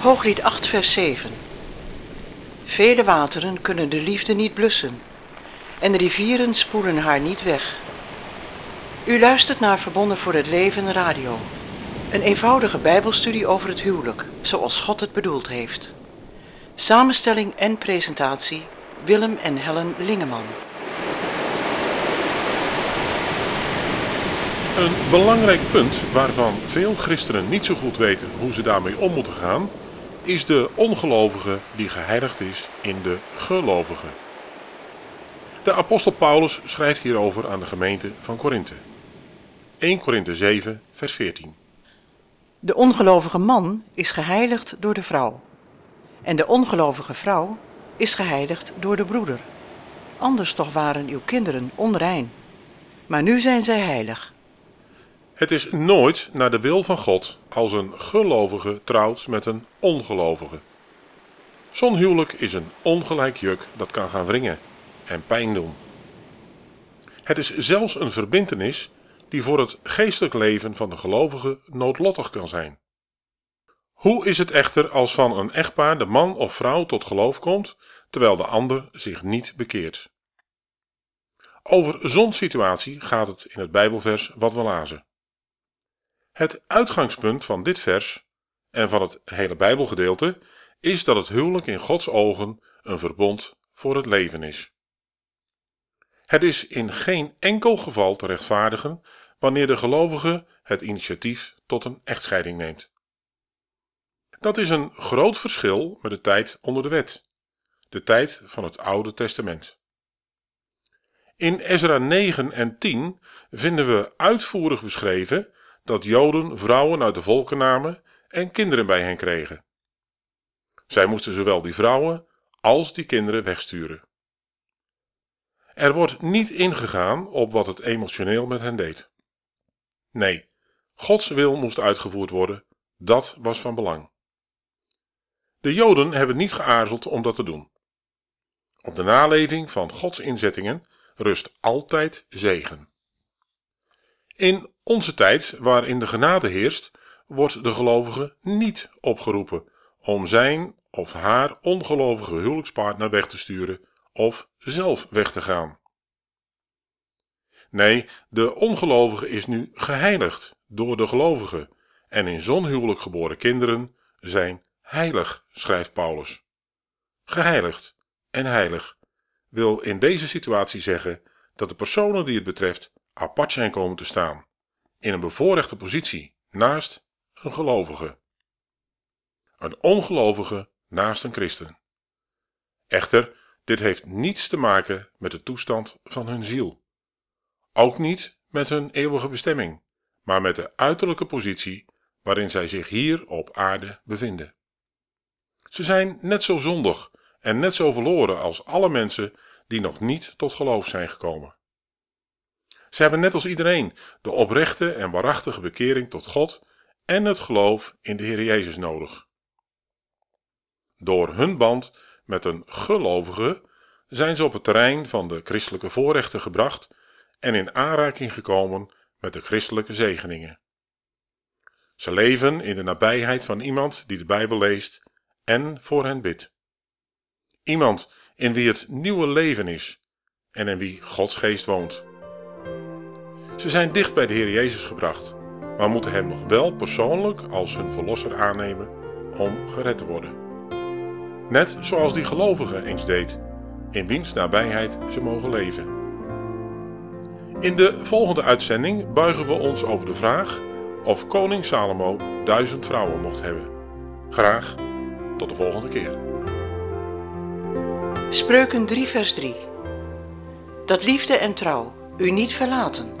Hooglied 8, vers 7. Vele wateren kunnen de liefde niet blussen en de rivieren spoelen haar niet weg. U luistert naar Verbonden voor het Leven Radio. Een eenvoudige bijbelstudie over het huwelijk, zoals God het bedoeld heeft. Samenstelling en presentatie Willem en Helen Lingeman. Een belangrijk punt waarvan veel christenen niet zo goed weten hoe ze daarmee om moeten gaan, is de ongelovige die geheiligd is in de gelovige. De apostel Paulus schrijft hierover aan de gemeente van Korinthe. 1 Korinthe 7, vers 14. De ongelovige man is geheiligd door de vrouw. En de ongelovige vrouw is geheiligd door de broeder. Anders toch waren uw kinderen onrein. Maar nu zijn zij heilig. Het is nooit naar de wil van God als een gelovige trouwt met een ongelovige. Zo'n huwelijk is een ongelijk juk dat kan gaan wringen en pijn doen. Het is zelfs een verbintenis die voor het geestelijk leven van de gelovige noodlottig kan zijn. Hoe is het echter als van een echtpaar de man of vrouw tot geloof komt, terwijl de ander zich niet bekeert? Over zo'n situatie gaat het in het Bijbelvers wat we lazen. Het uitgangspunt van dit vers en van het hele Bijbelgedeelte is dat het huwelijk in Gods ogen een verbond voor het leven is. Het is in geen enkel geval te rechtvaardigen wanneer de gelovige het initiatief tot een echtscheiding neemt. Dat is een groot verschil met de tijd onder de wet, de tijd van het Oude Testament. In Ezra 9 en 10 vinden we uitvoerig beschreven dat Joden vrouwen uit de volken namen en kinderen bij hen kregen. Zij moesten zowel die vrouwen als die kinderen wegsturen. Er wordt niet ingegaan op wat het emotioneel met hen deed. Nee, Gods wil moest uitgevoerd worden, dat was van belang. De Joden hebben niet geaarzeld om dat te doen. Op de naleving van Gods inzettingen rust altijd zegen. In onze tijd, waarin de genade heerst, wordt de gelovige niet opgeroepen om zijn of haar ongelovige huwelijkspartner weg te sturen of zelf weg te gaan. Nee, de ongelovige is nu geheiligd door de gelovige en in zo'n huwelijk geboren kinderen zijn heilig, schrijft Paulus. Geheiligd en heilig wil in deze situatie zeggen dat de personen die het betreft apart zijn komen te staan, in een bevoorrechte positie naast een gelovige. Een ongelovige naast een christen. Echter, dit heeft niets te maken met de toestand van hun ziel. Ook niet met hun eeuwige bestemming, maar met de uiterlijke positie waarin zij zich hier op aarde bevinden. Ze zijn net zo zondig en net zo verloren als alle mensen die nog niet tot geloof zijn gekomen. Ze hebben net als iedereen de oprechte en waarachtige bekering tot God en het geloof in de Heer Jezus nodig. Door hun band met een gelovige zijn ze op het terrein van de christelijke voorrechten gebracht en in aanraking gekomen met de christelijke zegeningen. Ze leven in de nabijheid van iemand die de Bijbel leest en voor hen bidt. Iemand in wie het nieuwe leven is en in wie Gods geest woont. Ze zijn dicht bij de Heer Jezus gebracht, maar moeten Hem nog wel persoonlijk als hun verlosser aannemen om gered te worden. Net zoals die gelovige eens deed, in wiens nabijheid ze mogen leven. In de volgende uitzending buigen we ons over de vraag of koning Salomo duizend vrouwen mocht hebben. Graag tot de volgende keer. Spreuken 3, vers 3. Dat liefde en trouw u niet verlaten.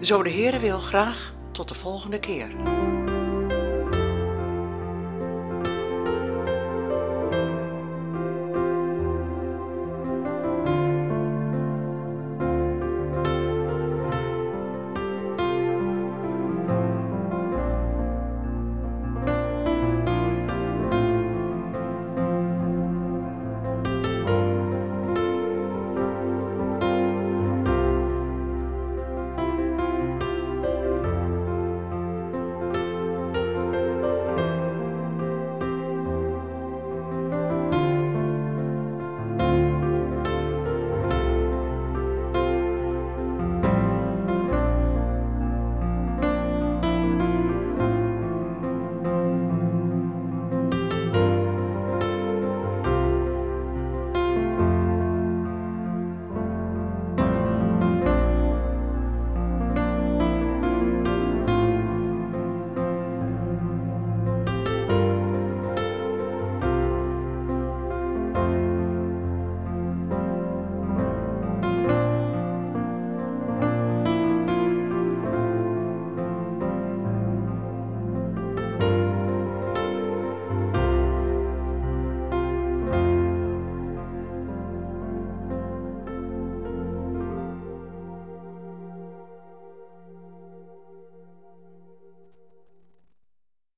Zo de Heere wil graag tot de volgende keer.